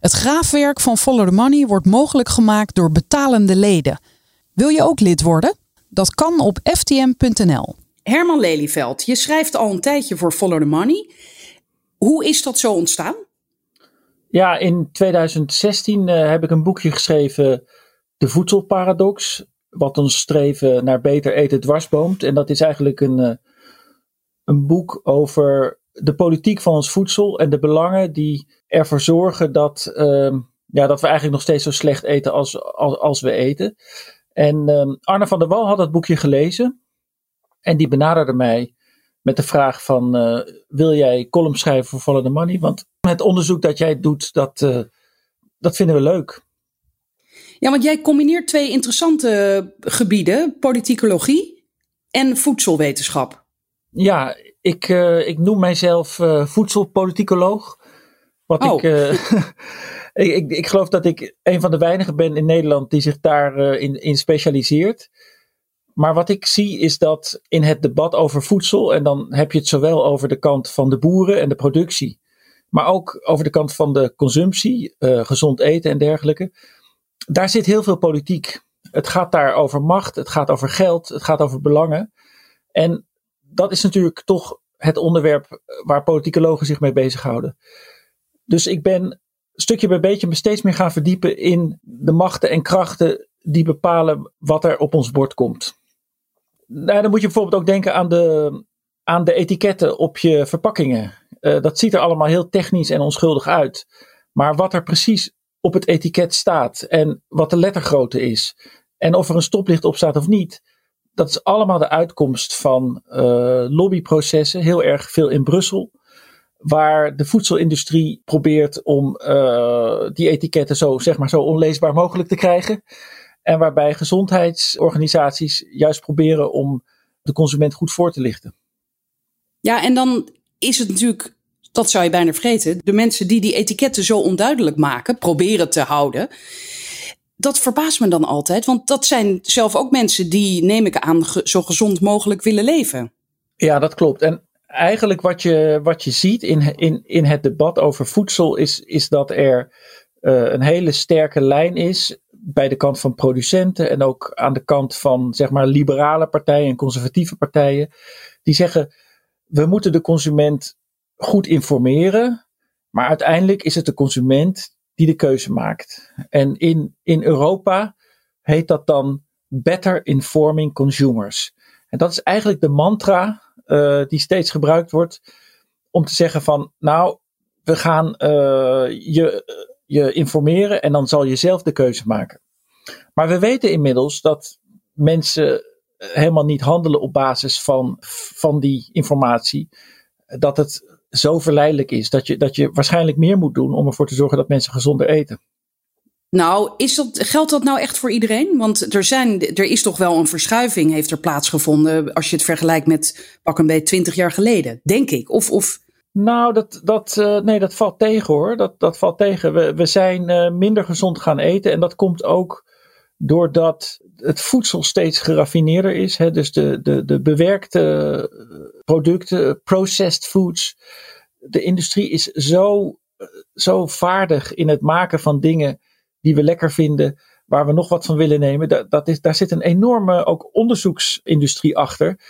Het graafwerk van Follow the Money wordt mogelijk gemaakt door betalende leden. Wil je ook lid worden? Dat kan op ftm.nl. Herman Lelyveld, je schrijft al een tijdje voor Follow the Money. Hoe is dat zo ontstaan? Ja, in 2016 uh, heb ik een boekje geschreven, De Voedselparadox. Wat ons streven naar beter eten dwarsboomt. En dat is eigenlijk een, uh, een boek over de politiek van ons voedsel en de belangen die ervoor zorgen dat, uh, ja, dat we eigenlijk nog steeds zo slecht eten als, als, als we eten. En um, Arne van der Wal had dat boekje gelezen. En die benaderde mij met de vraag van, uh, wil jij column schrijven voor Follow the Money? Want het onderzoek dat jij doet, dat, uh, dat vinden we leuk. Ja, want jij combineert twee interessante gebieden, politicologie en voedselwetenschap. Ja, ik, uh, ik noem mijzelf voedselpoliticoloog. Wat oh. ik, uh, ik, ik, ik, geloof dat ik een van de weinigen ben in Nederland die zich daarin in, in specialiseert. Maar wat ik zie is dat in het debat over voedsel, en dan heb je het zowel over de kant van de boeren en de productie, maar ook over de kant van de consumptie, gezond eten en dergelijke. Daar zit heel veel politiek. Het gaat daar over macht, het gaat over geld, het gaat over belangen. En dat is natuurlijk toch het onderwerp waar politicologen zich mee bezighouden. Dus ik ben stukje bij beetje me steeds meer gaan verdiepen in de machten en krachten die bepalen wat er op ons bord komt. Nou, dan moet je bijvoorbeeld ook denken aan de, aan de etiketten op je verpakkingen. Uh, dat ziet er allemaal heel technisch en onschuldig uit. Maar wat er precies op het etiket staat en wat de lettergrootte is en of er een stoplicht op staat of niet, dat is allemaal de uitkomst van uh, lobbyprocessen, heel erg veel in Brussel, waar de voedselindustrie probeert om uh, die etiketten zo, zeg maar, zo onleesbaar mogelijk te krijgen. En waarbij gezondheidsorganisaties juist proberen om de consument goed voor te lichten. Ja, en dan is het natuurlijk, dat zou je bijna vergeten, de mensen die die etiketten zo onduidelijk maken, proberen te houden dat verbaast me dan altijd, want dat zijn zelf ook mensen die, neem ik aan, zo gezond mogelijk willen leven. Ja, dat klopt. En eigenlijk wat je, wat je ziet in, in, in het debat over voedsel is, is dat er uh, een hele sterke lijn is bij de kant van producenten en ook aan de kant van zeg maar liberale partijen en conservatieve partijen. Die zeggen we moeten de consument goed informeren, maar uiteindelijk is het de consument die de keuze maakt. En in, in Europa heet dat dan Better Informing Consumers. En dat is eigenlijk de mantra uh, die steeds gebruikt wordt om te zeggen van nou, we gaan uh, je, je informeren en dan zal je zelf de keuze maken. Maar we weten inmiddels dat mensen helemaal niet handelen op basis van, van die informatie. Dat het zo verleidelijk is dat je, dat je waarschijnlijk meer moet doen om ervoor te zorgen dat mensen gezonder eten. Nou, is dat, geldt dat nou echt voor iedereen? Want er, zijn, er is toch wel een verschuiving, heeft er plaatsgevonden, als je het vergelijkt met pak een beetje twintig jaar geleden, denk ik. Of, of... Nou, dat, dat, uh, nee, dat valt tegen hoor. Dat, dat valt tegen. We, we zijn uh, minder gezond gaan eten en dat komt ook doordat het voedsel steeds geraffineerder is. Hè? Dus de, de, de bewerkte producten, processed foods. De industrie is zo, zo vaardig in het maken van dingen die we lekker vinden, waar we nog wat van willen nemen. Dat, dat is, daar zit een enorme ook onderzoeksindustrie achter.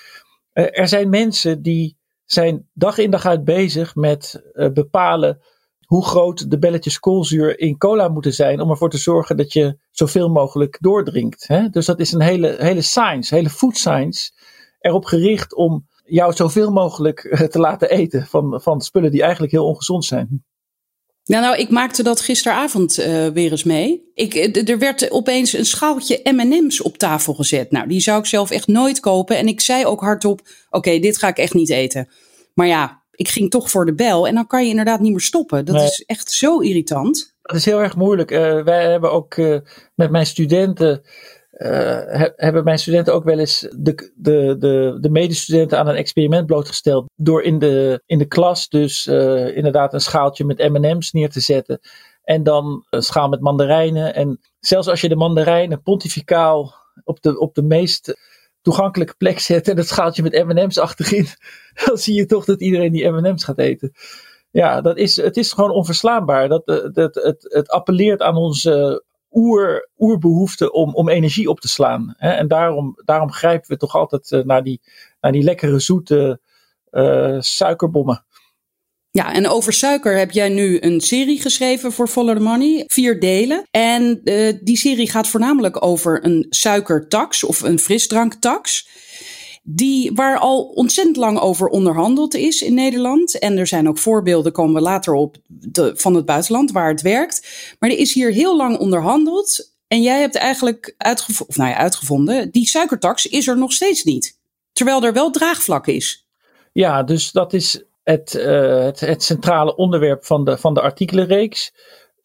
Uh, er zijn mensen die zijn dag in dag uit bezig met uh, bepalen hoe groot de belletjes koolzuur in cola moeten zijn om ervoor te zorgen dat je zoveel mogelijk doordrinkt. Hè? Dus dat is een hele, hele science, hele food science, erop gericht om jou zoveel mogelijk eh, te laten eten van, van spullen die eigenlijk heel ongezond zijn. Nou, nou, ik maakte dat gisteravond uh, weer eens mee. Ik, er werd opeens een schaaltje M&M's op tafel gezet. Nou, die zou ik zelf echt nooit kopen. En ik zei ook hardop, oké, okay, dit ga ik echt niet eten. Maar ja, ik ging toch voor de bel. En dan kan je inderdaad niet meer stoppen. Dat nee. is echt zo irritant. dat is heel erg moeilijk. Uh, wij hebben ook uh, met mijn studenten. Uh, hebben mijn studenten ook wel eens de, de, de, de medestudenten aan een experiment blootgesteld. Door in de, in de klas dus inderdaad een schaaltje met MM's neer te zetten. En dan een schaal met mandarijnen. En zelfs als je de mandarijnen pontificaal op de, op de meest toegankelijke plek zet en het schaaltje met MM's achterin, dan zie je toch dat iedereen die MM's gaat eten. Ja, dat is, het is gewoon onverslaanbaar. Dat, eh, dat, het, het appelleert aan onze oer, oerbehoefte om, om energie op te slaan. Hè? En daarom, daarom grijpen we toch altijd eh, naar, die, naar die lekkere zoete uh, suikerbommen. Ja, en over suiker heb jij nu een serie geschreven voor Follow Money. Vier delen. En uh, die serie gaat voornamelijk over een suikertax of een frisdranktax. Die, waar al ontzettend lang over onderhandeld is in Nederland. En er zijn ook voorbeelden, komen we later op, van het buitenland waar het werkt. Maar er is hier heel lang onderhandeld. En jij hebt eigenlijk uitgevonden, of nou ja, uitgevonden, die suikertax is er nog steeds niet. Terwijl er wel draagvlak is. Ja, dus dat is het, uh, het, het, centrale onderwerp van de, van de artikelenreeks.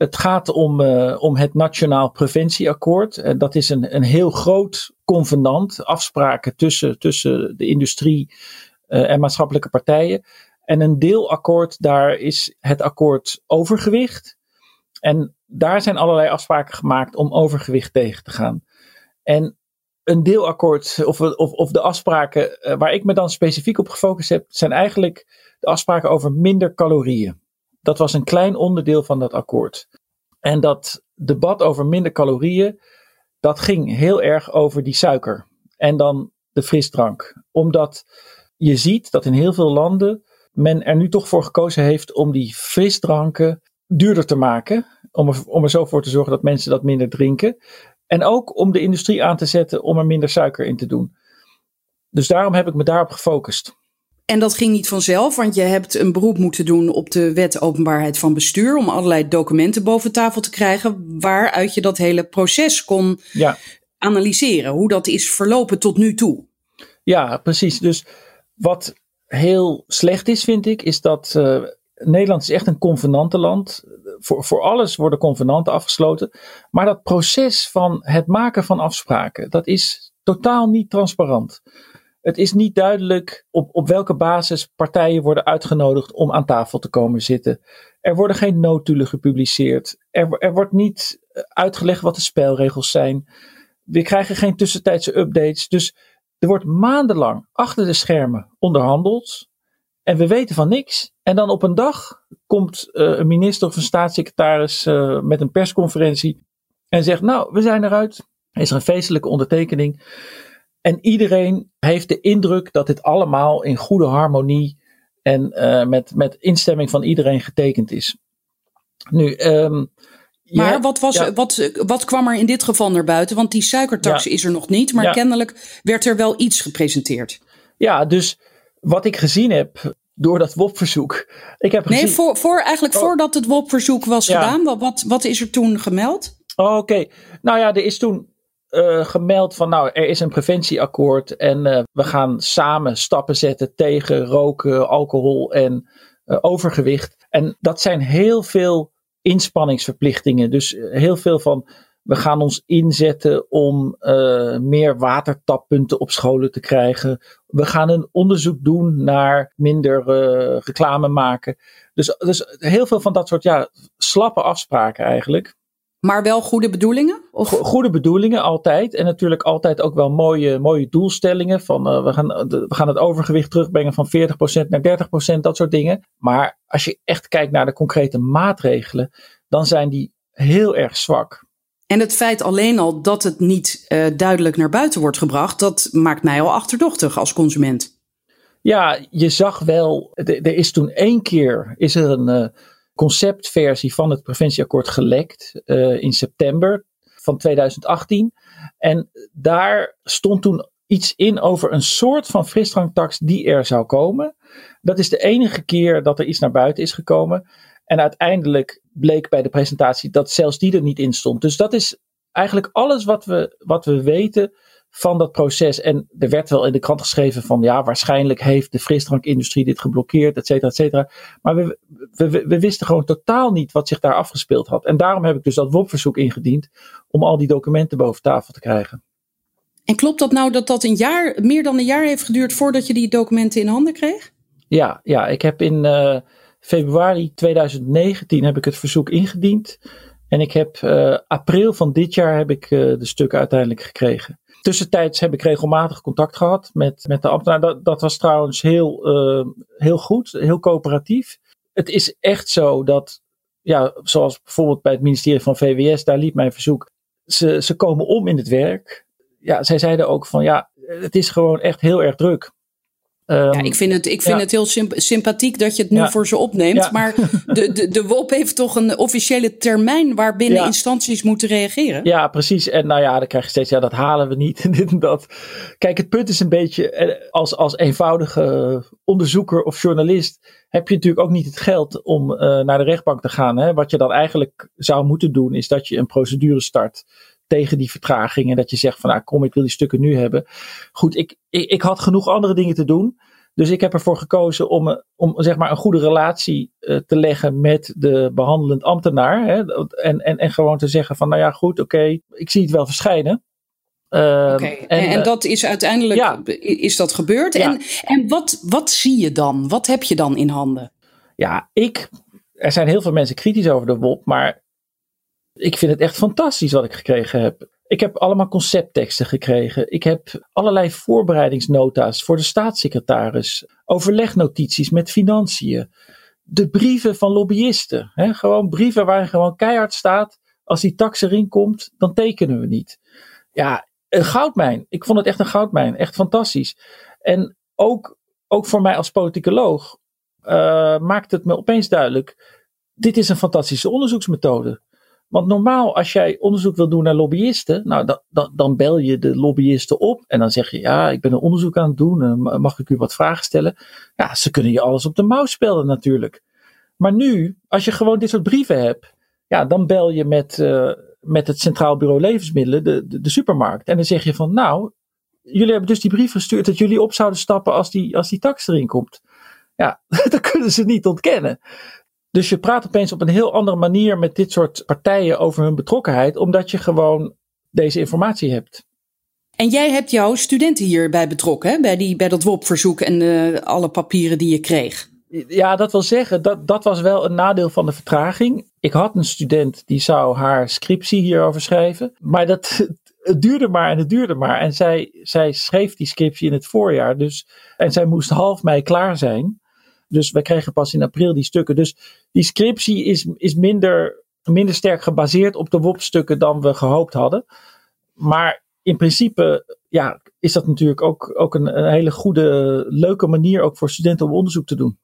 Het gaat om, uh, om het Nationaal Preventieakkoord. En dat is een, een heel groot convenant, afspraken tussen, tussen de industrie uh, en maatschappelijke partijen. En een deelakkoord, daar is het akkoord overgewicht. En daar zijn allerlei afspraken gemaakt om overgewicht tegen te gaan. En een deelakkoord, of, of, of de afspraken waar ik me dan specifiek op gefocust heb, zijn eigenlijk de afspraken over minder calorieën. Dat was een klein onderdeel van dat akkoord. En dat debat over minder calorieën, dat ging heel erg over die suiker. En dan de frisdrank. Omdat je ziet dat in heel veel landen men er nu toch voor gekozen heeft om die frisdranken duurder te maken. Om er, om er zo voor te zorgen dat mensen dat minder drinken. En ook om de industrie aan te zetten om er minder suiker in te doen. Dus daarom heb ik me daarop gefocust. En dat ging niet vanzelf, want je hebt een beroep moeten doen op de wet openbaarheid van bestuur om allerlei documenten boven tafel te krijgen waaruit je dat hele proces kon ja. analyseren, hoe dat is verlopen tot nu toe. Ja, precies. Dus wat heel slecht is, vind ik, is dat uh, Nederland is echt een convenantenland. Voor, voor alles worden convenanten afgesloten. Maar dat proces van het maken van afspraken, dat is totaal niet transparant. Het is niet duidelijk op, op welke basis partijen worden uitgenodigd om aan tafel te komen zitten. Er worden geen notulen gepubliceerd. Er, er wordt niet eh, uitgelegd wat de spelregels zijn. We krijgen geen tussentijdse updates. Dus er wordt maandenlang achter de schermen onderhandeld. En we weten van niks. En dan op een dag komt uh, een minister of een staatssecretaris uh, met een persconferentie. En zegt: Nou, we zijn eruit. Er is er een feestelijke ondertekening. En iedereen heeft de indruk dat dit allemaal in goede harmonie en uh, met, met instemming van iedereen getekend is. Nu, um, maar wat, was, ja. wat, wat kwam er in dit geval naar buiten? Want die suikertax ja. is er nog niet, maar kennelijk werd er wel iets gepresenteerd. Ja, dus wat ik gezien heb door dat WOP-verzoek. Ik heb nee, gezien... voor, voor, eigenlijk oh. voordat het WOP-verzoek was gedaan, wat, wat, wat is er toen gemeld? Oh, Oké, okay. nou ja, er is toen uh, gemeld van nou, er is een preventieakkoord en uh, we gaan samen stappen zetten tegen roken, alcohol en uh, overgewicht. En dat zijn heel veel inspanningsverplichtingen. Dus heel veel van we gaan ons inzetten om meer watertappunten op scholen te krijgen. We gaan een onderzoek doen naar minder reclame maken. Dus, dus heel veel van dat soort ja, slappe afspraken eigenlijk. Maar wel goede bedoelingen? Of? Goede bedoelingen altijd. En natuurlijk altijd ook wel mooie, mooie doelstellingen. Van uh, we, gaan, we gaan het overgewicht terugbrengen van 40% naar 30%, dat soort dingen. Maar als je echt kijkt naar de concrete maatregelen, dan zijn die heel erg zwak. En het feit alleen al dat het niet uh, duidelijk naar buiten wordt gebracht, dat maakt mij al achterdochtig als consument. Ja, je zag wel, er is toen één keer is er een. Uh, conceptversie van het preventieakkoord gelekt uh, in september van 2018. En daar stond toen iets in over een soort van frisdranktax die er zou komen. Dat is de enige keer dat er iets naar buiten is gekomen. En uiteindelijk bleek bij de presentatie dat zelfs die er niet in stond. Dus dat is eigenlijk alles wat we, wat we weten van dat proces. En er werd wel in de krant geschreven van ja, waarschijnlijk heeft de frisdrankindustrie dit geblokkeerd, et cetera, et cetera. Maar we, we, we wisten gewoon totaal niet wat zich daar afgespeeld had. En daarom heb ik dus dat WOP-verzoek ingediend om al die documenten boven tafel te krijgen. En klopt dat nou dat dat een jaar, meer dan een jaar heeft geduurd voordat je die documenten in handen kreeg? Ja, ja ik heb in uh, februari 2019 heb ik het verzoek ingediend. En ik heb uh, april van dit jaar heb ik uh, de stukken uiteindelijk gekregen. Tussentijds heb ik regelmatig contact gehad met, met de ambtenaar. Dat, dat was trouwens heel, heel goed, heel coöperatief. Het is echt zo dat, ja, zoals bijvoorbeeld bij het ministerie van VWS, daar liep mijn verzoek. Ze, ze komen om in het werk ja, zij zeiden ook van ja, het is gewoon echt heel erg druk. Ja, ehm, ik vind het, ik vind het heel sympathiek dat je het nu voor ze opneemt. Maar de, de, de WOP heeft toch een officiële termijn waarbinnen instanties moeten reageren? Ja, precies. En nou ja, dan krijg je steeds, ja, dat halen we niet en dit en dat. Kijk, het punt is een beetje, eh, als, als eenvoudige onderzoeker of journalist heb je natuurlijk ook niet het geld om uh, naar de rechtbank te gaan. Hè? Wat je dan eigenlijk zou moeten doen, is dat je een procedure start tegen die vertraging. En dat je zegt van nou kom, ik wil die stukken nu hebben. Goed, ik, ik, ik had genoeg andere dingen te doen. Dus ik heb ervoor gekozen om, om zeg maar een goede relatie uh, te leggen met de behandelend ambtenaar. Hè, en, en, en gewoon te zeggen van nou ja goed, oké, ik zie het wel verschijnen. Uh, en, en, en, dat is uiteindelijk ja. is dat gebeurd. Ja. En, en wat, wat zie je dan? Wat heb je dan in handen? Ja, ik. Er zijn heel veel mensen kritisch over de WOP, maar ik vind het echt fantastisch wat ik gekregen heb. Ik heb allemaal conceptteksten gekregen. Ik heb allerlei voorbereidingsnota's voor de staatssecretaris. Overlegnotities met financiën. De brieven van lobbyisten. Hè? Gewoon brieven waar gewoon keihard staat. Als die tax erin komt, dan tekenen we niet. Ja, een goudmijn. Ik vond het echt een goudmijn. Echt fantastisch. En ook, ook voor mij als politicoloog uh, maakt het me opeens duidelijk. Dit is een fantastische onderzoeksmethode. Want normaal, als jij onderzoek wil doen naar lobbyisten, nou, dan, bel je de lobbyisten op en dan zeg je: Ja, ik ben een onderzoek aan het doen, eh, mag ik u wat vragen stellen? Ja, ze kunnen je alles op de mouw spelen, natuurlijk. Maar nu, als je gewoon dit soort brieven hebt, ja, dan bel je met, uh, met het Centraal Bureau Levensmiddelen, de, de, de, supermarkt. En dan zeg je van: Nou, jullie hebben dus die brief gestuurd dat jullie op zouden stappen als die, als die tax erin komt. Ja, dat kunnen ze niet ontkennen. Dus je praat opeens op een heel andere manier met dit soort partijen over hun betrokkenheid, omdat je gewoon deze informatie hebt. En jij hebt jouw studenten hierbij betrokken, hè? Bij, die, bij dat WOP-verzoek en uh, alle papieren die je kreeg. Ja, dat wil zeggen, dat, dat was wel een nadeel van de vertraging. Ik had een student die zou haar scriptie hierover schrijven. Maar dat, het duurde maar en het duurde maar. En zij, zij schreef die scriptie in het voorjaar. Dus, en zij moest half mei klaar zijn. Dus we kregen pas in april die stukken. Dus die scriptie is, is minder, minder sterk gebaseerd op de WOP-stukken dan we gehoopt hadden. Maar in principe ja, is dat natuurlijk ook, ook een, een hele goede, leuke manier ook voor studenten om onderzoek te doen.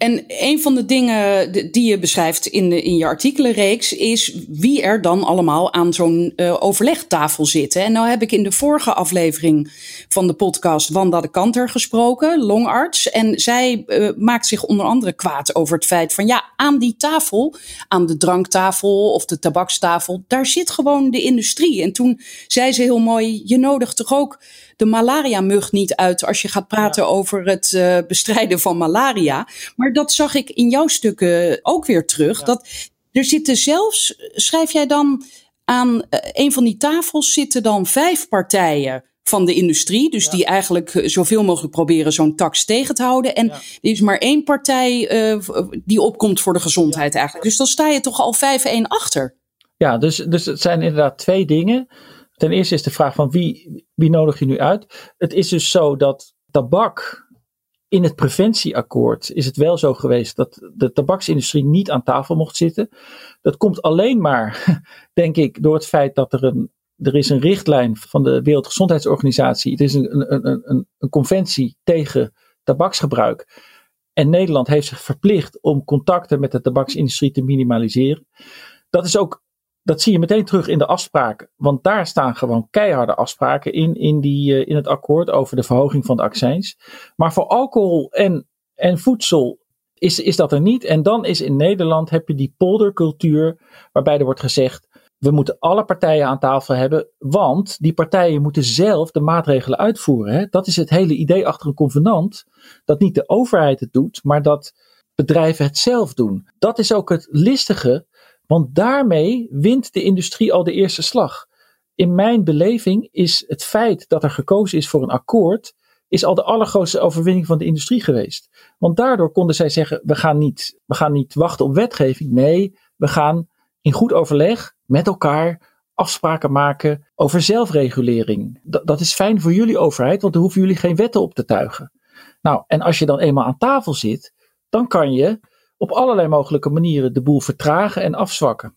En een van de dingen die je beschrijft in, in je artikelenreeks is wie er dan allemaal aan zo'n uh, overlegtafel zitten. En nou heb ik in de vorige aflevering van de podcast Wanda de Kanter gesproken, longarts. En zij uh, maakt zich onder andere kwaad over het feit van ja, aan die tafel, aan de dranktafel of de tabakstafel, daar zit gewoon de industrie. En toen zei ze heel mooi, je nodigt toch ook de malaria-mug niet uit als je gaat praten over het uh, bestrijden van malaria. Maar dat zag ik in jouw stukken ook weer terug. Dat er zitten zelfs, schrijf jij dan aan uh, een van die tafels zitten dan vijf partijen van de industrie. Dus die eigenlijk eh, zoveel mogelijk proberen zo'n tax tegen te houden. En er is maar één partij uh, die opkomt voor de gezondheid eigenlijk. Dus dan sta je toch al 5-1 achter. Ja, dus, dus het zijn inderdaad twee dingen. Ten eerste is de vraag van wie, wie nodig je nu uit? Het is dus zo dat tabak in het preventieakkoord is het wel zo geweest dat de tabaksindustrie niet aan tafel mocht zitten. Dat komt alleen maar, denk ik, door het feit dat er een, er is een richtlijn van de Wereldgezondheidsorganisatie. Het is een, een, een, een conventie tegen tabaksgebruik. En Nederland heeft zich verplicht om contacten met de tabaksindustrie te minimaliseren. Dat is ook dat zie je meteen terug in de afspraken. Want daar staan gewoon keiharde afspraken in, in, die, uh, in het akkoord over de verhoging van de accijns. Maar voor alcohol en, en voedsel is, is dat er niet. En dan is in Nederland heb je die poldercultuur, waarbij er wordt gezegd. we moeten alle partijen aan tafel hebben, want die partijen moeten zelf de maatregelen uitvoeren. Dat is het hele idee achter een convenant. Dat niet de overheid het doet, maar dat bedrijven het zelf doen. Dat is ook het listige, want daarmee wint de industrie al de eerste slag. In mijn beleving is het feit dat er gekozen is voor een akkoord, is al de allergrootste overwinning van de industrie geweest. Want daardoor konden zij zeggen: we gaan niet, we gaan niet wachten op wetgeving. Nee, we gaan in goed overleg met elkaar afspraken maken over zelfregulering. Dat, is fijn voor jullie overheid, want dan hoeven jullie geen wetten op te tuigen. Nou, en als je dan eenmaal aan tafel zit, dan kan je op allerlei mogelijke manieren de boel vertragen en afzwakken.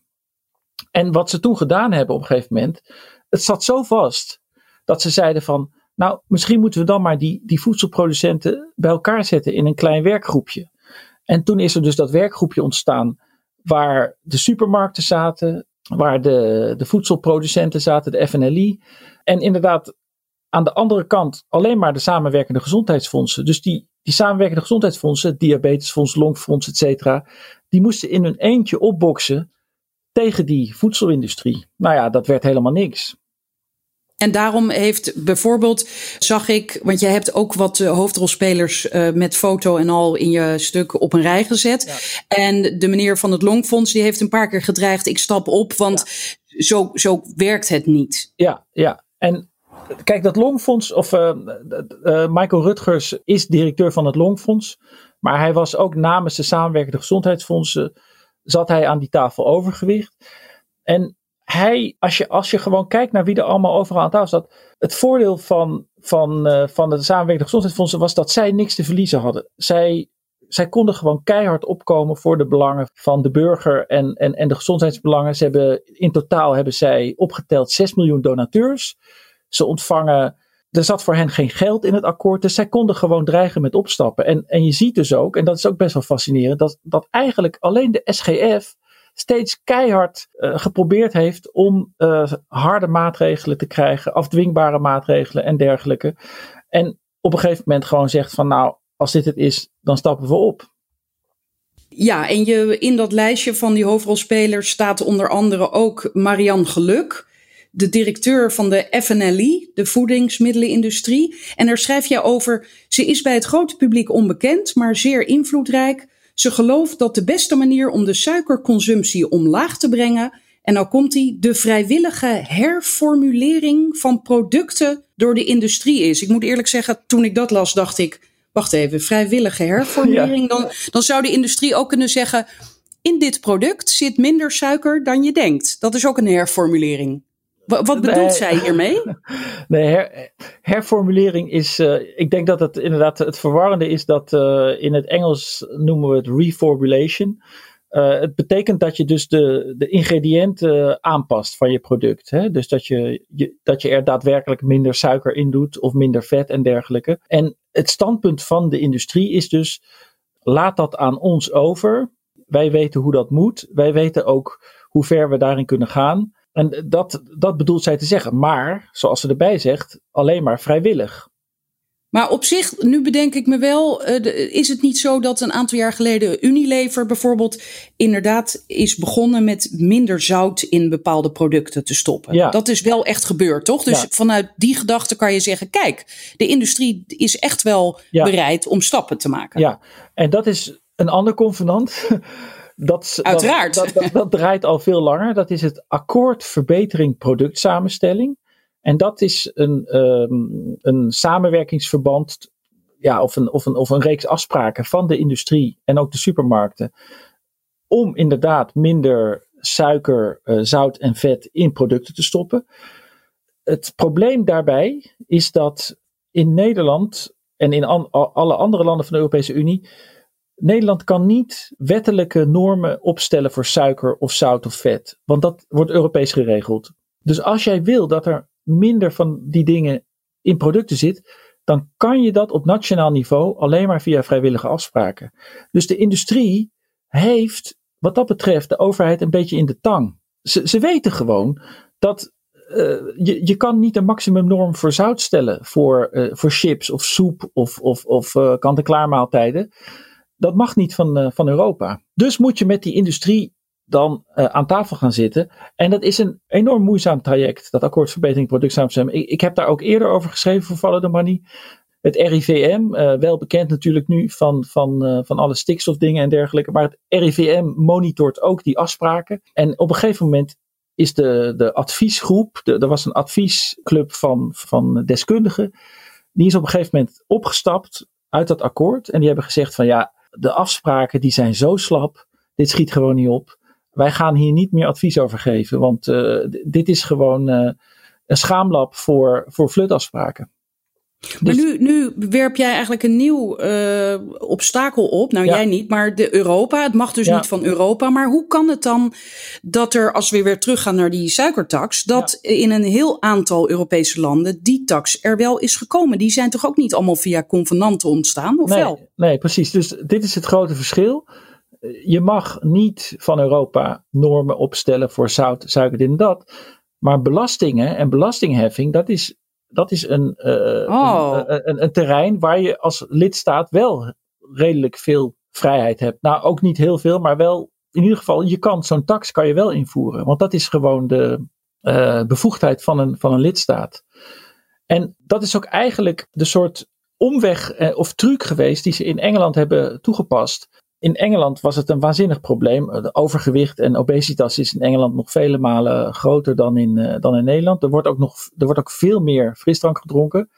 En wat ze toen gedaan hebben op een gegeven moment, het zat zo vast dat ze zeiden van, nou, misschien moeten we dan maar die, die voedselproducenten bij elkaar zetten in een klein werkgroepje. En toen is er dus dat werkgroepje ontstaan waar de supermarkten zaten, waar de, de voedselproducenten zaten, de FNLI. En inderdaad, aan de andere kant alleen maar de samenwerkende gezondheidsfondsen. Dus die, die samenwerkende gezondheidsfondsen, diabetesfonds, longfonds, et cetera, die moesten in hun eentje opboksen tegen die voedselindustrie. Nou ja, dat werd helemaal niks. En daarom heeft bijvoorbeeld, zag ik, want jij hebt ook wat uh, hoofdrolspelers uh, met foto en al in je stuk op een rij gezet. Ja. En de meneer van het Longfonds, die heeft een paar keer gedreigd, ik stap op, want ja. zo, zo werkt het niet. Ja, ja. En kijk, dat Longfonds, of uh, Michael Rutgers is directeur van het Longfonds, maar hij was ook namens de samenwerkende gezondheidsfondsen, zat hij aan die tafel overgewicht. En hij, als je, als je gewoon kijkt naar wie er allemaal overal aan tafel zat. Het voordeel van, van, uh, van de samenwerkende gezondheidsfondsen was dat zij niks te verliezen hadden. Zij, zij konden gewoon keihard opkomen voor de belangen van de burger en, en, en de gezondheidsbelangen. Ze hebben, in totaal hebben zij opgeteld 6 miljoen donateurs. Ze ontvangen. Er zat voor hen geen geld in het akkoord, dus zij konden gewoon dreigen met opstappen. En, en je ziet dus ook, en dat is ook best wel fascinerend, dat, dat eigenlijk alleen de SGF steeds keihard uh, geprobeerd heeft om uh, harde maatregelen te krijgen, afdwingbare maatregelen en dergelijke. En op een gegeven moment gewoon zegt van nou, als dit het is, dan stappen we op. Ja, en je, in dat lijstje van die hoofdrolspelers staat onder andere ook Marianne Geluk, de directeur van de FNLI, de voedingsmiddelenindustrie. En daar schrijf je over, ze is bij het grote publiek onbekend, maar zeer invloedrijk. Ze gelooft dat de beste manier om de suikerconsumptie omlaag te brengen, en nou komt die, de vrijwillige herformulering van producten door de industrie is. Ik moet eerlijk zeggen, toen ik dat las, dacht ik, wacht even, vrijwillige herformulering. Dan, dan zou de industrie ook kunnen zeggen, in dit product zit minder suiker dan je denkt. Dat is ook een herformulering. Wat bedoelt zij hiermee? Nee, her, herformulering is. Uh, ik denk dat het inderdaad het verwarrende is dat uh, in het Engels noemen we het reformulation. Uh, het betekent dat je dus de, de ingrediënten aanpast van je product. Hè? Dus dat je, je, dat je er daadwerkelijk minder suiker in doet of minder vet en dergelijke. En het standpunt van de industrie is dus: laat dat aan ons over. Wij weten hoe dat moet. Wij weten ook hoe ver we daarin kunnen gaan. En dat, dat bedoelt zij te zeggen. Maar, zoals ze erbij zegt, alleen maar vrijwillig. Maar op zich, nu bedenk ik me wel, is het niet zo dat een aantal jaar geleden Unilever bijvoorbeeld inderdaad is begonnen met minder zout in bepaalde producten te stoppen? Ja. Dat is wel echt gebeurd, toch? Dus Ja. vanuit die gedachte kan je zeggen, kijk, de industrie is echt wel Ja. bereid om stappen te maken. Ja, en dat is een ander convenant. Dat, Uiteraard. Dat, dat, draait al veel langer. Dat is het akkoord verbetering productsamenstelling. En dat is een, ehm, een samenwerkingsverband, ja, of, een, of, een, of een reeks afspraken van de industrie en ook de supermarkten. Om inderdaad minder suiker, eh, zout en vet in producten te stoppen. Het probleem daarbij is dat in Nederland en in an- alle andere landen van de Europese Unie Nederland kan niet wettelijke normen opstellen voor suiker of zout of vet, want dat wordt Europees geregeld. Dus als jij wil dat er minder van die dingen in producten zit, dan kan je dat op nationaal niveau alleen maar via vrijwillige afspraken. Dus de industrie heeft wat dat betreft de overheid een beetje in de tang. Ze, ze weten gewoon dat uh, je, je kan niet een maximumnorm voor zout stellen voor, uh, voor chips of soep of, of, of uh, kant-en-klaar maaltijden. Dat mag niet van, uh, van Europa. Dus moet je met die industrie dan uh, aan tafel gaan zitten. En dat is een enorm moeizaam traject, dat akkoordverbetering productsaamstemming. Ik, ik heb daar ook eerder over geschreven voor Follow the Money. Het RIVM, uh, wel bekend natuurlijk nu van, van, van alle stikstofdingen en dergelijke. Maar het RIVM monitort ook die afspraken. En op een gegeven moment is de, de adviesgroep, de, er was een adviesclub van, van deskundigen. Die is op een gegeven moment opgestapt uit dat akkoord. En die hebben gezegd van ja, de afspraken die zijn zo slap. Dit schiet gewoon niet op. Wij gaan hier niet meer advies over geven. Want uh, dit is gewoon uh, een schaamlab voor, voor flutafspraken. Maar dus, nu, nu werp jij eigenlijk een nieuw uh, obstakel op. Nou, ja. jij niet, maar de Europa. Het mag dus ja. niet van Europa. Maar hoe kan het dan dat er, als we weer teruggaan naar die suikertax, dat ja. in een heel aantal Europese landen die tax er wel is gekomen? Die zijn toch ook niet allemaal via convenanten ontstaan, of nee, wel? Nee, precies. Dus dit is het grote verschil. Je mag niet van Europa normen opstellen voor zout, suiker, dit en dat. Maar belastingen en belastingheffing, dat is dat is een, uh, oh. een, een, een, terrein waar je als lidstaat wel redelijk veel vrijheid hebt. Nou, ook niet heel veel, maar wel in ieder geval, je kan zo'n tax kan je wel invoeren. Want dat is gewoon de uh, bevoegdheid van een, van een lidstaat. En dat is ook eigenlijk de soort omweg of truc geweest die ze in Engeland hebben toegepast. In Engeland was het een waanzinnig probleem. Overgewicht en obesitas is in Engeland nog vele malen groter dan in, uh, dan in Nederland. Er wordt, ook nog, er wordt ook veel meer frisdrank gedronken.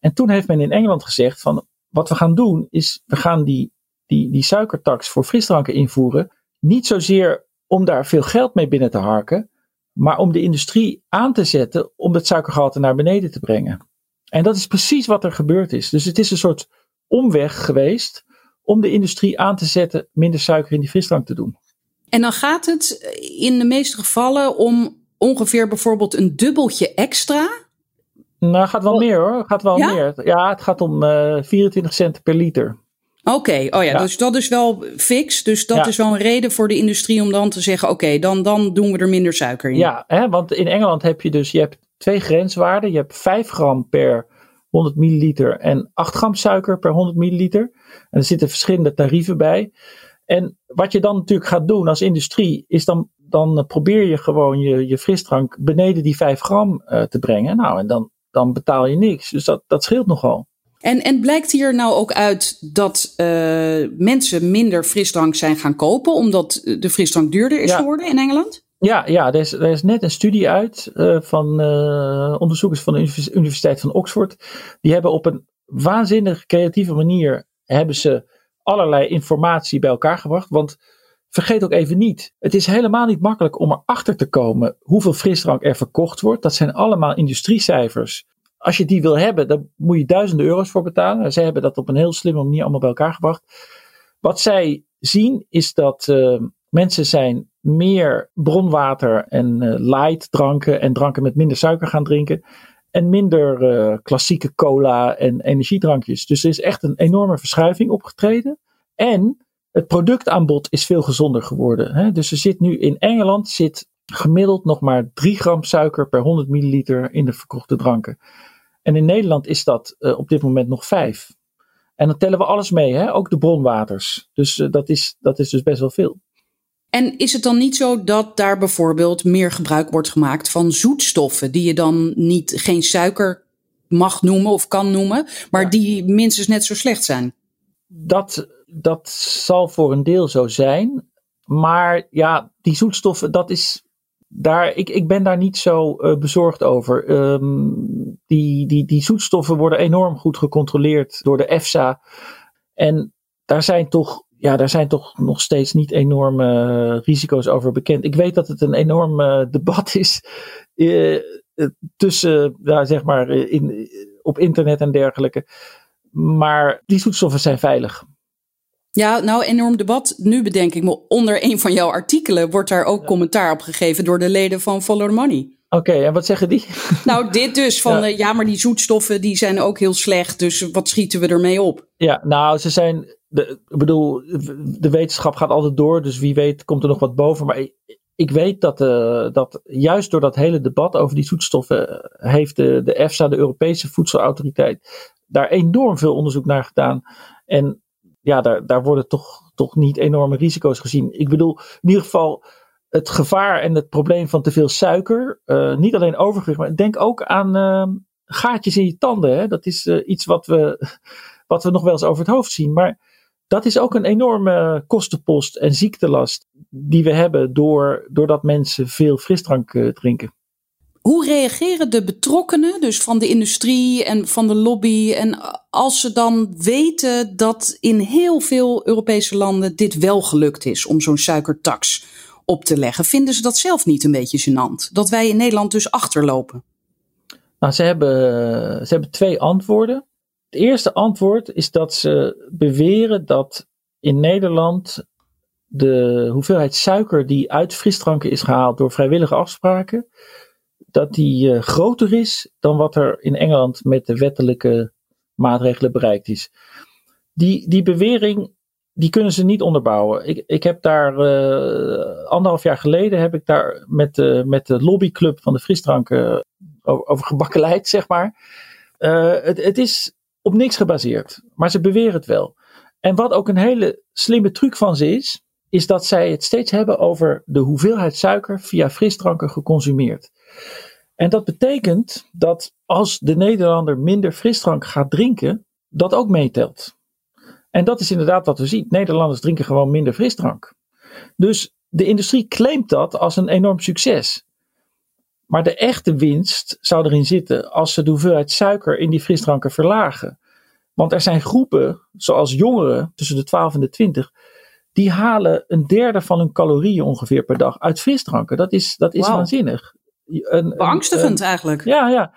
En toen heeft men in Engeland gezegd van wat we gaan doen is we gaan die, die, die suikertax voor frisdranken invoeren. Niet zozeer om daar veel geld mee binnen te harken, maar om de industrie aan te zetten om het suikergehalte naar beneden te brengen. En dat is precies wat er gebeurd is. Dus het is een soort omweg geweest om de industrie aan te zetten minder suiker in die frisdrank te doen. En dan gaat het in de meeste gevallen om ongeveer bijvoorbeeld een dubbeltje extra? Nou, gaat wel oh. meer hoor. Gaat wel ja? meer. Ja, het gaat om uh, 24 cent per liter. Oké, okay. oh ja, ja, dus dat is wel fix. Dus dat ja. is wel een reden voor de industrie om dan te zeggen: oké, okay, dan, dan doen we er minder suiker in. Ja, hè, want in Engeland heb je dus je hebt twee grenswaarden. Je hebt 5 gram per 100 milliliter en 8 gram suiker per 100 milliliter. En er zitten verschillende tarieven bij. En wat je dan natuurlijk gaat doen als industrie, is dan, dan probeer je gewoon je, je frisdrank beneden die 5 gram uh, te brengen. Nou, en dan, dan betaal je niks. Dus dat, dat scheelt nogal. En, en blijkt hier nou ook uit dat uh, mensen minder frisdrank zijn gaan kopen, omdat de frisdrank duurder is ja. geworden in Engeland? Ja, ja er, is, er is net een studie uit uh, van uh, onderzoekers van de Universiteit van Oxford. Die hebben op een waanzinnig creatieve manier hebben ze allerlei informatie bij elkaar gebracht. Want vergeet ook even niet, het is helemaal niet makkelijk om erachter te komen hoeveel frisdrank er verkocht wordt. Dat zijn allemaal industriecijfers. Als je die wil hebben, dan moet je duizenden euro's voor betalen. Zij hebben dat op een heel slimme manier allemaal bij elkaar gebracht. Wat zij zien is dat uh, mensen zijn meer bronwater en uh, light dranken en dranken met minder suiker gaan drinken. En minder uh, klassieke cola en energiedrankjes. Dus er is echt een enorme verschuiving opgetreden. En het productaanbod is veel gezonder geworden. Hè? Dus er zit nu in Engeland zit gemiddeld nog maar 3 gram suiker per 100 milliliter in de verkochte dranken. En in Nederland is dat uh, op dit moment nog 5. En dan tellen we alles mee, hè? ook de bronwaters. Dus dat, is, dat is dus best wel veel. En is het dan niet zo dat daar bijvoorbeeld meer gebruik wordt gemaakt van zoetstoffen, die je dan niet geen suiker mag noemen of kan noemen, maar ja. die minstens net zo slecht zijn? Dat, dat zal voor een deel zo zijn. Maar ja, die zoetstoffen, dat is. Daar, ik, ik ben daar niet zo uh, bezorgd over. Um, die, die, die zoetstoffen worden enorm goed gecontroleerd door de EFSA. En daar zijn toch ja, daar zijn toch nog steeds niet enorme risico's over bekend. Ik weet dat het een enorm uh, debat is uh, tussen, ja, zeg maar, in, op internet en dergelijke. Maar die zoetstoffen zijn veilig. Ja, nou, enorm debat. Nu bedenk ik me, onder een van jouw artikelen wordt daar ook ja. commentaar op gegeven door de leden van Follow the Money. Oké, okay, en wat zeggen die? Nou, dit dus van ja. Uh, ja, maar die zoetstoffen die zijn ook heel slecht. Dus wat schieten we ermee op? Ja, nou, ze zijn. De, ik bedoel, de wetenschap gaat altijd door. Dus wie weet komt er nog wat boven. Maar ik, weet dat, uh, dat juist door dat hele debat over die zoetstoffen. heeft de, de EFSA, de Europese Voedselautoriteit. daar enorm veel onderzoek naar gedaan. En ja, daar, daar worden toch toch niet enorme risico's gezien. Ik bedoel, in ieder geval het gevaar en het probleem van te veel suiker. Uh, niet alleen overgewicht, maar denk ook aan gaatjes in je tanden. Hè? Dat is iets wat we, wat we nog wel eens over het hoofd zien. Maar dat is ook een enorme kostenpost en ziektelast die we hebben door, doordat mensen veel frisdrank drinken. Hoe reageren de betrokkenen, dus van de industrie en van de lobby, en als ze dan weten dat in heel veel Europese landen dit wel gelukt is om zo'n suikertax op te leggen, vinden ze dat zelf niet een beetje gênant? Dat wij in Nederland dus achterlopen? Nou, ze hebben, ze hebben twee antwoorden. Eerste antwoord is dat ze beweren dat in Nederland de hoeveelheid suiker die uit frisdranken is gehaald door vrijwillige afspraken, dat die uh, groter is dan wat er in Engeland met de wettelijke maatregelen bereikt is. Die, die bewering die kunnen ze niet onderbouwen. Ik, ik heb daar uh, anderhalf jaar geleden heb ik daar met, de met de lobbyclub van de frisdranken over, over gebakkeleid, zeg maar. Het, het is op niks gebaseerd, maar ze beweren het wel. En wat ook een hele slimme truc van ze is, is dat zij het steeds hebben over de hoeveelheid suiker via frisdranken geconsumeerd. En dat betekent dat als de Nederlander minder frisdrank gaat drinken, dat ook meetelt. En dat is inderdaad wat we zien. Nederlanders drinken gewoon minder frisdrank. Dus de industrie claimt dat als een enorm succes. Maar de echte winst zou erin zitten als ze de hoeveelheid suiker in die frisdranken verlagen. Want er zijn groepen, zoals jongeren tussen de 12 en de 20, die halen een derde van hun calorieën ongeveer per dag uit frisdranken. Dat is, dat is waanzinnig. Een, Beangstigend eigenlijk. Ja, ja.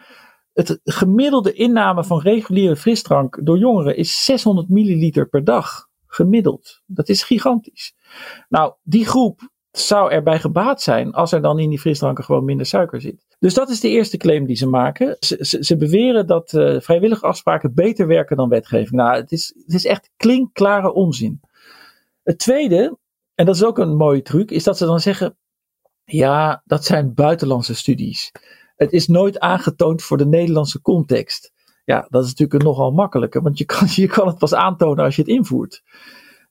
Het gemiddelde inname van reguliere frisdrank door jongeren is 600 milliliter per dag. Gemiddeld. Dat is gigantisch. Nou, die groep zou erbij gebaat zijn als er dan in die frisdranken gewoon minder suiker zit. Dus dat is de eerste claim die ze maken. Ze, ze, beweren dat uh, vrijwillige afspraken beter werken dan wetgeving. Nou, het is, het is echt klinkklare onzin. Het tweede, en dat is ook een mooie truc, is dat ze dan zeggen: ja, dat zijn buitenlandse studies. Het is nooit aangetoond voor de Nederlandse context. Ja, dat is natuurlijk nogal makkelijker, want je kan, je kan het pas aantonen als je het invoert.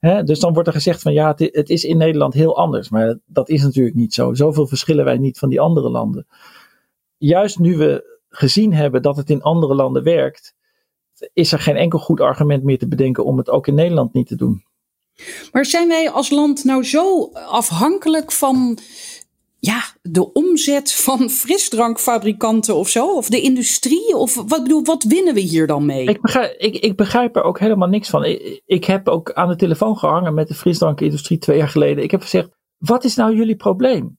Dus dan wordt er gezegd van ja, het, het, is in Nederland heel anders. Maar dat is natuurlijk niet zo. Zoveel verschillen wij niet van die andere landen. Juist nu we gezien hebben dat het in andere landen werkt, is er geen enkel goed argument meer te bedenken om het ook in Nederland niet te doen. Maar zijn wij als land nou zo afhankelijk van ja, de omzet van frisdrankfabrikanten of zo? Of de industrie? Of wat, bedoel, wat winnen we hier dan mee? Ik begrijp, ik, ik begrijp er ook helemaal niks van. Ik, heb ook aan de telefoon gehangen met de frisdrankindustrie twee jaar geleden. Ik heb gezegd, wat is nou jullie probleem?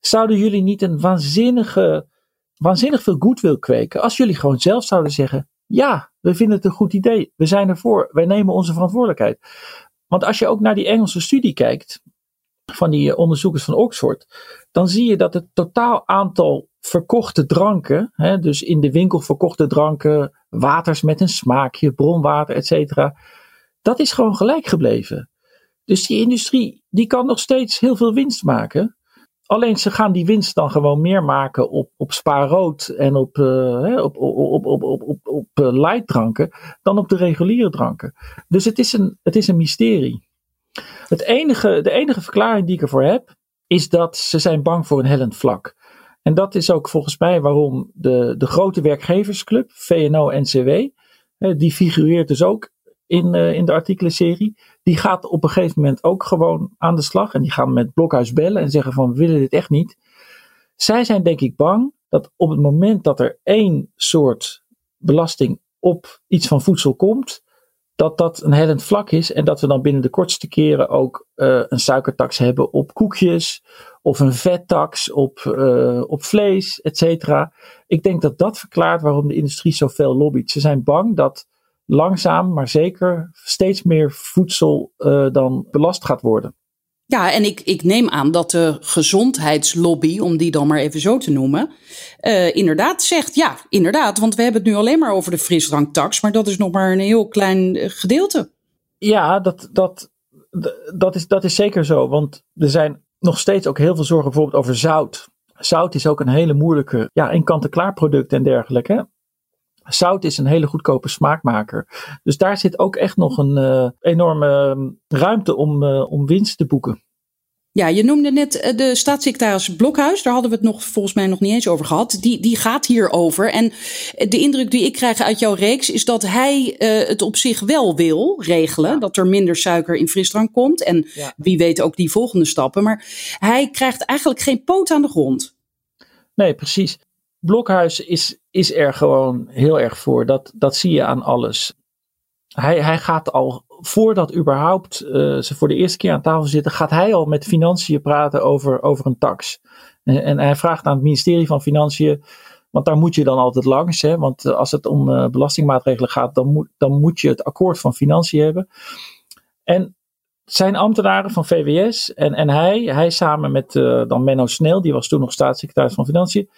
Zouden jullie niet een waanzinnige, waanzinnig veel goodwill kweken als jullie gewoon zelf zouden zeggen, ja, we vinden het een goed idee. We zijn ervoor. Wij nemen onze verantwoordelijkheid. Want als je ook naar die Engelse studie kijkt, van die eh, onderzoekers van Oxford, dan zie je dat het totaal aantal verkochte dranken, hè, dus in de winkel verkochte dranken, waters met een smaakje, bronwater, etc., dat is gewoon gelijk gebleven. Dus die industrie, die kan nog steeds heel veel winst maken. Alleen ze gaan die winst dan gewoon meer maken op, op spaarrood en op, uh, op, op, op, op, op, op, dranken dan op de reguliere dranken. Dus het is een, het is een mysterie. Het enige, de enige verklaring die ik ervoor heb, is dat ze zijn bang voor een hellend vlak. En dat is ook volgens mij waarom de, de grote werkgeversclub, VNO-NCW, die figureert dus ook in, uh, in de artikelenserie, die gaat op een gegeven moment ook gewoon aan de slag. En die gaan met Blokhuis bellen en zeggen van we willen dit echt niet. Zij zijn denk ik bang dat op het moment dat er één soort belasting op iets van voedsel komt, dat dat een hellend vlak is en dat we dan binnen de kortste keren ook uh, een suikertax hebben op koekjes of een vettax op, uh, op vlees, et cetera. Ik denk dat dat verklaart waarom de industrie zoveel lobbyt. Ze zijn bang dat langzaam, maar zeker steeds meer voedsel uh, dan belast gaat worden. Ja, en ik, ik neem aan dat de gezondheidslobby, om die dan maar even zo te noemen, uh, inderdaad zegt, ja, inderdaad, want we hebben het nu alleen maar over de frisdranktax, maar dat is nog maar een heel klein eh, gedeelte. Ja, dat, dat, dat, is, dat is zeker zo, want er zijn nog steeds ook heel veel zorgen bijvoorbeeld over zout. Zout is ook een hele moeilijke, ja, in kant-en-klaar product en dergelijke. Zout is een hele goedkope smaakmaker. Dus daar zit ook echt nog een uh, enorme ruimte om, uh, om winst te boeken. Ja, je noemde net eh, de staatssecretaris Blokhuis. Daar hadden we het nog volgens mij nog niet eens over gehad. Die, die gaat hierover. En de indruk die ik krijg uit jouw reeks is dat hij uh, het op zich wel wil regelen. Dat er minder suiker in frisdrank komt. En ja. wie weet ook die volgende stappen. Maar hij krijgt eigenlijk geen poot aan de grond. Nee, precies. Blokhuis is, is er gewoon heel erg voor. Dat, dat zie je aan alles. Hij, hij gaat al, voordat überhaupt uh, ze voor de eerste keer aan tafel zitten, gaat hij al met financiën praten over, over een tax. En, en hij vraagt aan het ministerie van Financiën, want daar moet je dan altijd langs. Hè, want als het om uh, belastingmaatregelen gaat, dan moet, dan moet je het akkoord van Financiën hebben. En zijn ambtenaren van VWS en, en hij, hij samen met dan Menno Snel, die was toen nog staatssecretaris van Financiën,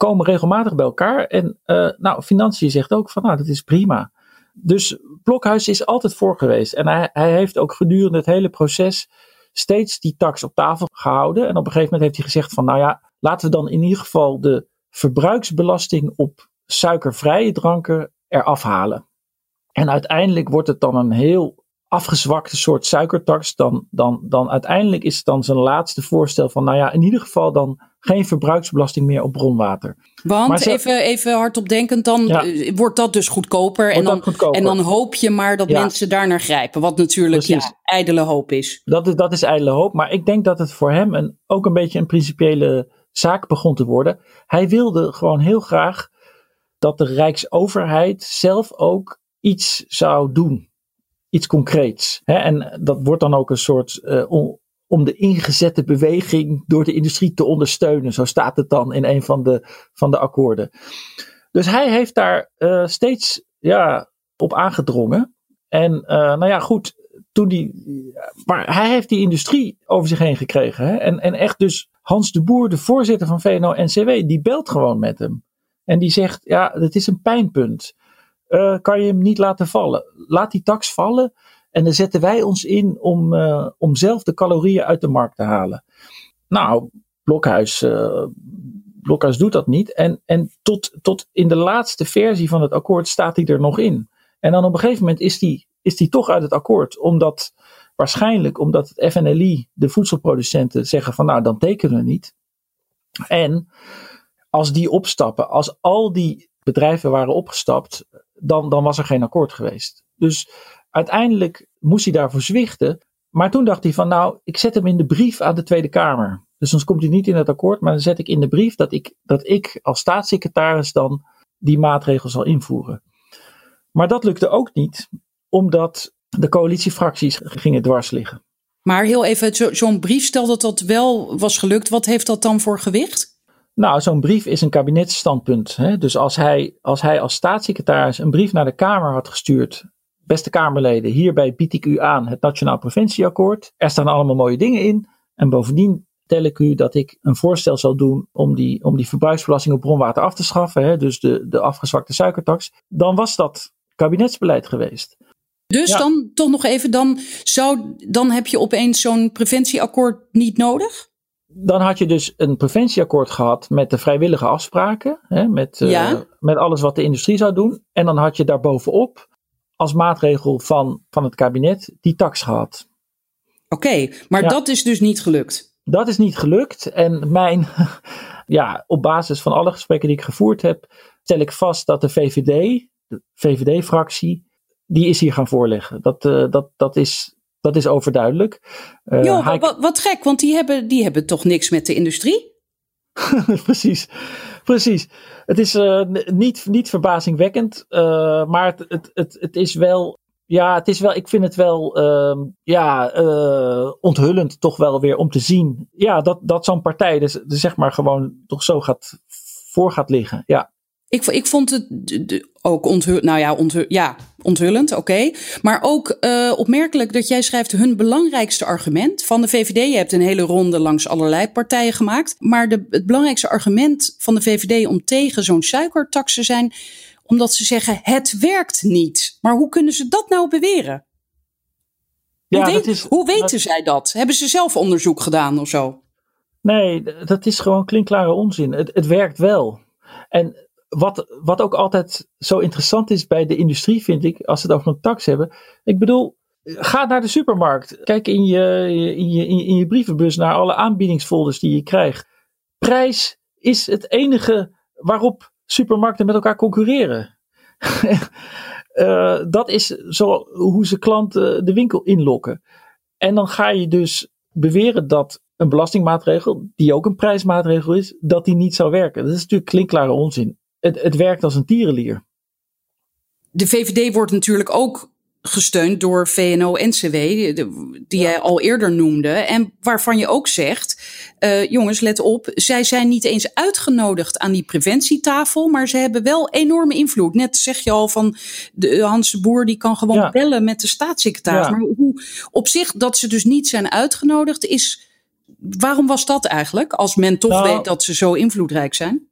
komen regelmatig bij elkaar. En uh, nou, Financiën zegt ook van nou, dat is prima. Dus Blokhuis is altijd voor geweest. En hij, hij heeft ook gedurende het hele proces steeds die tax op tafel gehouden. En op een gegeven moment heeft hij gezegd van nou ja, laten we dan in ieder geval de verbruiksbelasting op suikervrije dranken eraf halen. En uiteindelijk wordt het dan een heel afgezwakte soort suikertax. Dan, dan, dan uiteindelijk is het dan zijn laatste voorstel van nou ja, in ieder geval dan geen verbruiksbelasting meer op bronwater. Want even, even hardop denkend, dan eh, wordt dat dus goedkoper. en, dan, en dan hoop je maar dat mensen daar naar grijpen. Wat natuurlijk ja, ijdele hoop is. Dat is, dat is ijdele hoop. Maar ik denk dat het voor hem een, ook een beetje een principiële zaak begon te worden. Hij wilde gewoon heel graag dat de Rijksoverheid zelf ook iets zou doen. Iets concreets. en dat wordt dan ook een soort uh, om de ingezette beweging door de industrie te ondersteunen. Zo staat het dan in een van de, van de akkoorden. Dus hij heeft daar uh, steeds ja, op aangedrongen. En uh, nou ja, goed, toen die. Maar hij heeft die industrie over zich heen gekregen. Hè? En, en echt dus Hans de Boer, de voorzitter van VNO-NCW, die belt gewoon met hem. En die zegt: Ja, het is een pijnpunt. Uh, kan je hem niet laten vallen? Laat die tax vallen. En dan zetten wij ons in om, uh, om zelf de calorieën uit de markt te halen. Nou, Blokhuis, uh, Blokhuis doet dat niet. En, en tot, tot in de laatste versie van het akkoord staat hij er nog in. En dan op een gegeven moment is die, is die toch uit het akkoord. Omdat waarschijnlijk omdat het FNLI, de voedselproducenten, zeggen van nou dan tekenen we niet. En als die opstappen, als al die bedrijven waren opgestapt, dan, dan was er geen akkoord geweest. Dus Uiteindelijk moest hij daarvoor zwichten. Maar toen dacht hij van nou, ik zet hem in de brief aan de Tweede Kamer. Dus soms komt hij niet in het akkoord, maar dan zet ik in de brief dat ik, dat ik als staatssecretaris dan die maatregel zal invoeren. Maar dat lukte ook niet, omdat de coalitiefracties gingen dwars liggen. Maar heel even, zo'n brief, stel dat dat wel was gelukt, wat heeft dat dan voor gewicht? Nou, zo'n brief is een kabinetsstandpunt. Hè? Dus als hij, als hij als staatssecretaris een brief naar de Kamer had gestuurd Beste Kamerleden, hierbij bied ik u aan het Nationaal Preventieakkoord. Er staan allemaal mooie dingen in. En bovendien tel ik u dat ik een voorstel zal doen om die, om die verbruiksbelasting op bronwater af te schaffen. Hè, dus de, de afgezwakte suikertax. Dan was dat kabinetsbeleid geweest. Dus dan toch nog even, dan, zou, dan heb je opeens zo'n preventieakkoord niet nodig? Dan had je dus een preventieakkoord gehad met de vrijwillige afspraken. Hè, met, uh, met alles wat de industrie zou doen. En dan had je daarbovenop als maatregel van, van het kabinet die tax gehad. Oké, maar dat is dus niet gelukt. Dat is niet gelukt. En mijn, ja, op basis van alle gesprekken die ik gevoerd heb, stel ik vast dat de VVD, de VVD-fractie, die is hier gaan voorleggen. Dat, uh, dat, dat, is, dat is overduidelijk. Uh, jo, wat, wat gek, want die hebben, die hebben toch niks met de industrie? precies, precies. Het is uh, niet, niet verbazingwekkend, uh, maar het, het, het, is wel. Ja, het is wel, ik vind het wel uh, ja, uh, onthullend toch wel weer om te zien. Ja, dat, dat zo'n partij dus, dus zeg maar gewoon toch zo gaat, voor gaat liggen. Ja. Ik, ik vond het ook onthullend, nou ja, onthu ja onthullend, oké. Maar ook uh, opmerkelijk dat jij schrijft hun belangrijkste argument van de VVD. Je hebt een hele ronde langs allerlei partijen gemaakt. Maar de, het belangrijkste argument van de VVD om tegen zo'n suikertax te zijn, omdat ze zeggen het werkt niet. Maar hoe kunnen ze dat nou beweren? Ja, hoe, weet, is, hoe weten zij dat? Hebben ze zelf onderzoek gedaan of zo? Nee, dat is gewoon klinkklare onzin. Het, het werkt wel. En wat, wat ook altijd zo interessant is bij de industrie, vind ik, als we het over een tax hebben. Ik bedoel, ga naar de supermarkt. Kijk in je, in je, in je brievenbus naar alle aanbiedingsfolders die je krijgt. Prijs is het enige waarop supermarkten met elkaar concurreren. uh, dat is zo hoe ze klanten de winkel inlokken. En dan ga je dus beweren dat een belastingmaatregel, die ook een prijsmaatregel is, dat die niet zou werken. Dat is natuurlijk klinkklare onzin. Het, het werkt als een tierenlier. De VVD wordt natuurlijk ook gesteund door VNO-NCW, die jij al eerder noemde. En waarvan je ook zegt, uh, jongens, let op, zij zijn niet eens uitgenodigd aan die preventietafel, maar ze hebben wel enorme invloed. Net zeg je al van de, Hans de Boer, die kan gewoon bellen met de staatssecretaris. Maar hoe op zich dat ze dus niet zijn uitgenodigd is. Waarom was dat eigenlijk, als men toch nou, weet dat ze zo invloedrijk zijn?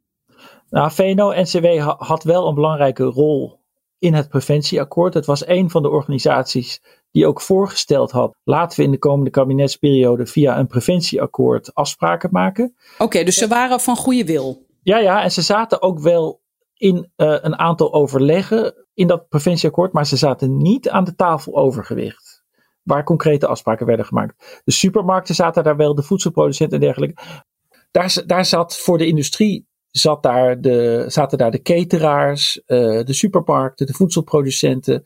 Nou, VNO-NCW had wel een belangrijke rol in het preventieakkoord. Het was een van de organisaties die ook voorgesteld had. Laten we in de komende kabinetsperiode via een preventieakkoord afspraken maken. Oké, dus ze waren van goede wil. Ja, ja, en ze zaten ook wel in uh, een aantal overleggen in dat preventieakkoord, maar ze zaten niet aan de tafel overgewicht. Waar concrete afspraken werden gemaakt. De supermarkten zaten daar wel, de voedselproducenten en dergelijke. Daar, daar zat voor de industrie daar de, zaten daar de cateraars, uh, de supermarkten, de voedselproducenten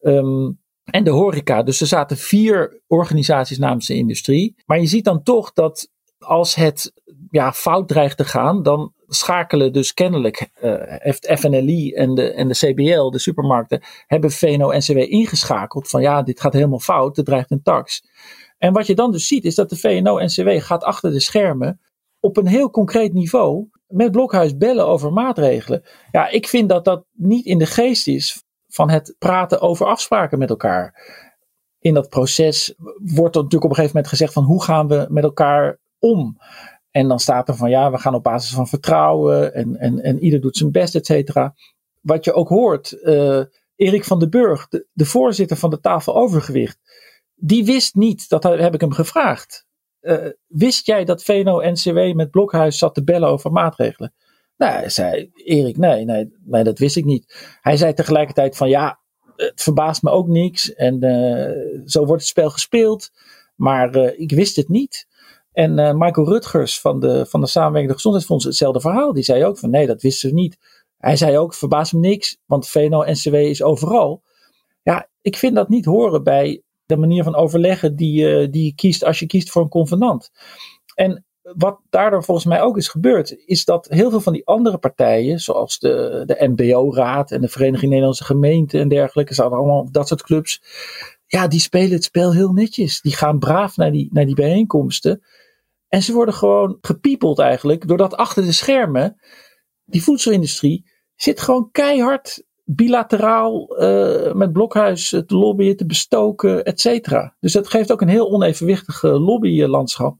um, en de horeca. Dus er zaten vier organisaties namens de industrie. Maar je ziet dan toch dat als het ja, fout dreigt te gaan, dan schakelen dus kennelijk uh, heeft FNLI en de, en de CBL, de supermarkten, hebben VNO-NCW ingeschakeld van ja, dit gaat helemaal fout, er dreigt een tax. En wat je dan dus ziet is dat de VNO-NCW gaat achter de schermen op een heel concreet niveau met Blokhuis bellen over maatregelen. Ja, ik vind dat dat niet in de geest is van het praten over afspraken met elkaar. In dat proces wordt er natuurlijk op een gegeven moment gezegd van hoe gaan we met elkaar om? En dan staat er van ja, we gaan op basis van vertrouwen en, en, en ieder doet zijn best, et cetera. Wat je ook hoort, uh, Erik van den Burg, de, de voorzitter van de tafel overgewicht, die wist niet, dat heb ik hem gevraagd. Uh, wist jij dat VNO-NCW met Blokhuis zat te bellen over maatregelen? Nou, zei Erik, nee, nee, nee, dat wist ik niet. Hij zei tegelijkertijd van ja, het verbaast me ook niks. En uh, zo wordt het spel gespeeld. Maar uh, ik wist het niet. En Michael Rutgers van de, van de Samenwerkende Gezondheidsfonds, hetzelfde verhaal. Die zei ook van nee, dat wisten ze niet. Hij zei ook, verbaast me niks, want VNO-NCW is overal. Ja, ik vind dat niet horen bij de manier van overleggen die, die je kiest als je kiest voor een convenant. En wat daardoor volgens mij ook is gebeurd, is dat heel veel van die andere partijen, zoals de, de MBO-raad en de Vereniging Nederlandse Gemeenten en dergelijke, zijn allemaal dat soort clubs, ja, die spelen het spel heel netjes. Die gaan braaf naar die, naar die bijeenkomsten. En ze worden gewoon gepiepeld eigenlijk, doordat achter de schermen die voedselindustrie zit gewoon keihard bilateraal uh, met Blokhuis te lobbyen, te bestoken, et cetera. Dus dat geeft ook een heel onevenwichtig lobbylandschap.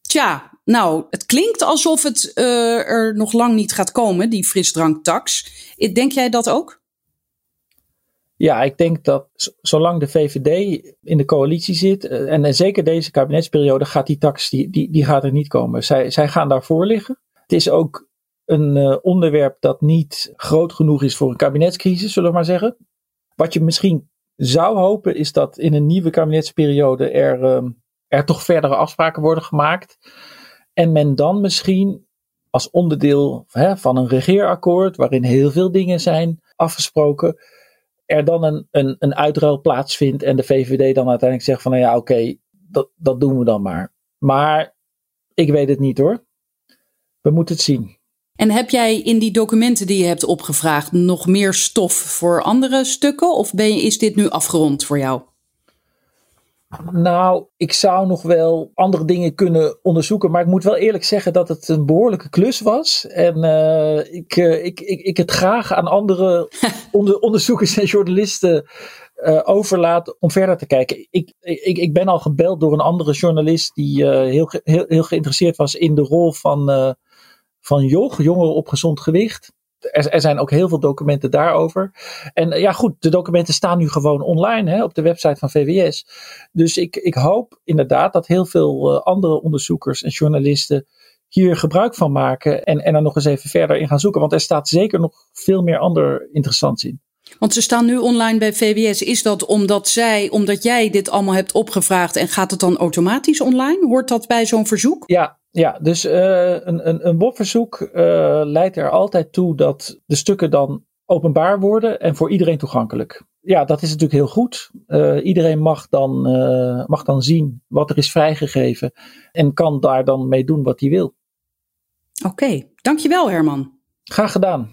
Tja, nou, het klinkt alsof het uh, er nog lang niet gaat komen, die frisdranktax. Denk jij dat ook? Ja, ik denk dat zolang de VVD in de coalitie zit, en, en, zeker deze kabinetsperiode, gaat die tax die, die, die gaat er niet komen. Zij, zij gaan daarvoor liggen. Het is ook een uh, onderwerp dat niet groot genoeg is voor een kabinetscrisis, zullen we maar zeggen. Wat je misschien zou hopen is dat in een nieuwe kabinetsperiode er, uh, er toch verdere afspraken worden gemaakt. En men dan misschien als onderdeel hè, van een regeerakkoord, waarin heel veel dingen zijn afgesproken, er dan een, een, een uitruil plaatsvindt en de VVD dan uiteindelijk zegt van nou ja oké, dat, dat doen we dan maar. Maar ik weet het niet hoor. We moeten het zien. En heb jij in die documenten die je hebt opgevraagd nog meer stof voor andere stukken? Of ben je, is dit nu afgerond voor jou? Nou, ik zou nog wel andere dingen kunnen onderzoeken. Maar ik moet wel eerlijk zeggen dat het een behoorlijke klus was. En uh, ik, uh, ik, ik, ik het graag aan andere onder, onderzoekers en journalisten uh, overlaat om verder te kijken. Ik, ik, ik ben al gebeld door een andere journalist die heel, heel, heel geïnteresseerd was in de rol van van JOG, Jongeren op Gezond Gewicht. Er, er, zijn ook heel veel documenten daarover. En ja, goed, de documenten staan nu gewoon online hè, op de website van VWS. Dus ik, ik hoop inderdaad dat heel veel uh, andere onderzoekers en journalisten hier gebruik van maken en, en er nog eens even verder in gaan zoeken. Want er staat zeker nog veel meer ander interessants in. Want ze staan nu online bij VWS. Is dat omdat zij, omdat jij dit allemaal hebt opgevraagd en gaat het dan automatisch online? Hoort dat bij zo'n verzoek? Ja, ja dus uh, een, een, een WOP-verzoek uh, leidt er altijd toe dat de stukken dan openbaar worden en voor iedereen toegankelijk. Ja, dat is natuurlijk heel goed. Uh, iedereen mag dan, mag dan zien wat er is vrijgegeven en kan daar dan mee doen wat hij wil. Oké, okay. dankjewel Herman. Graag gedaan.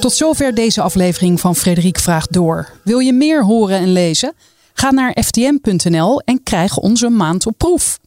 Tot zover deze aflevering van Frederik Vraagt Door. Wil je meer horen en lezen? Ga naar ftm.nl en krijg onze maand op proef.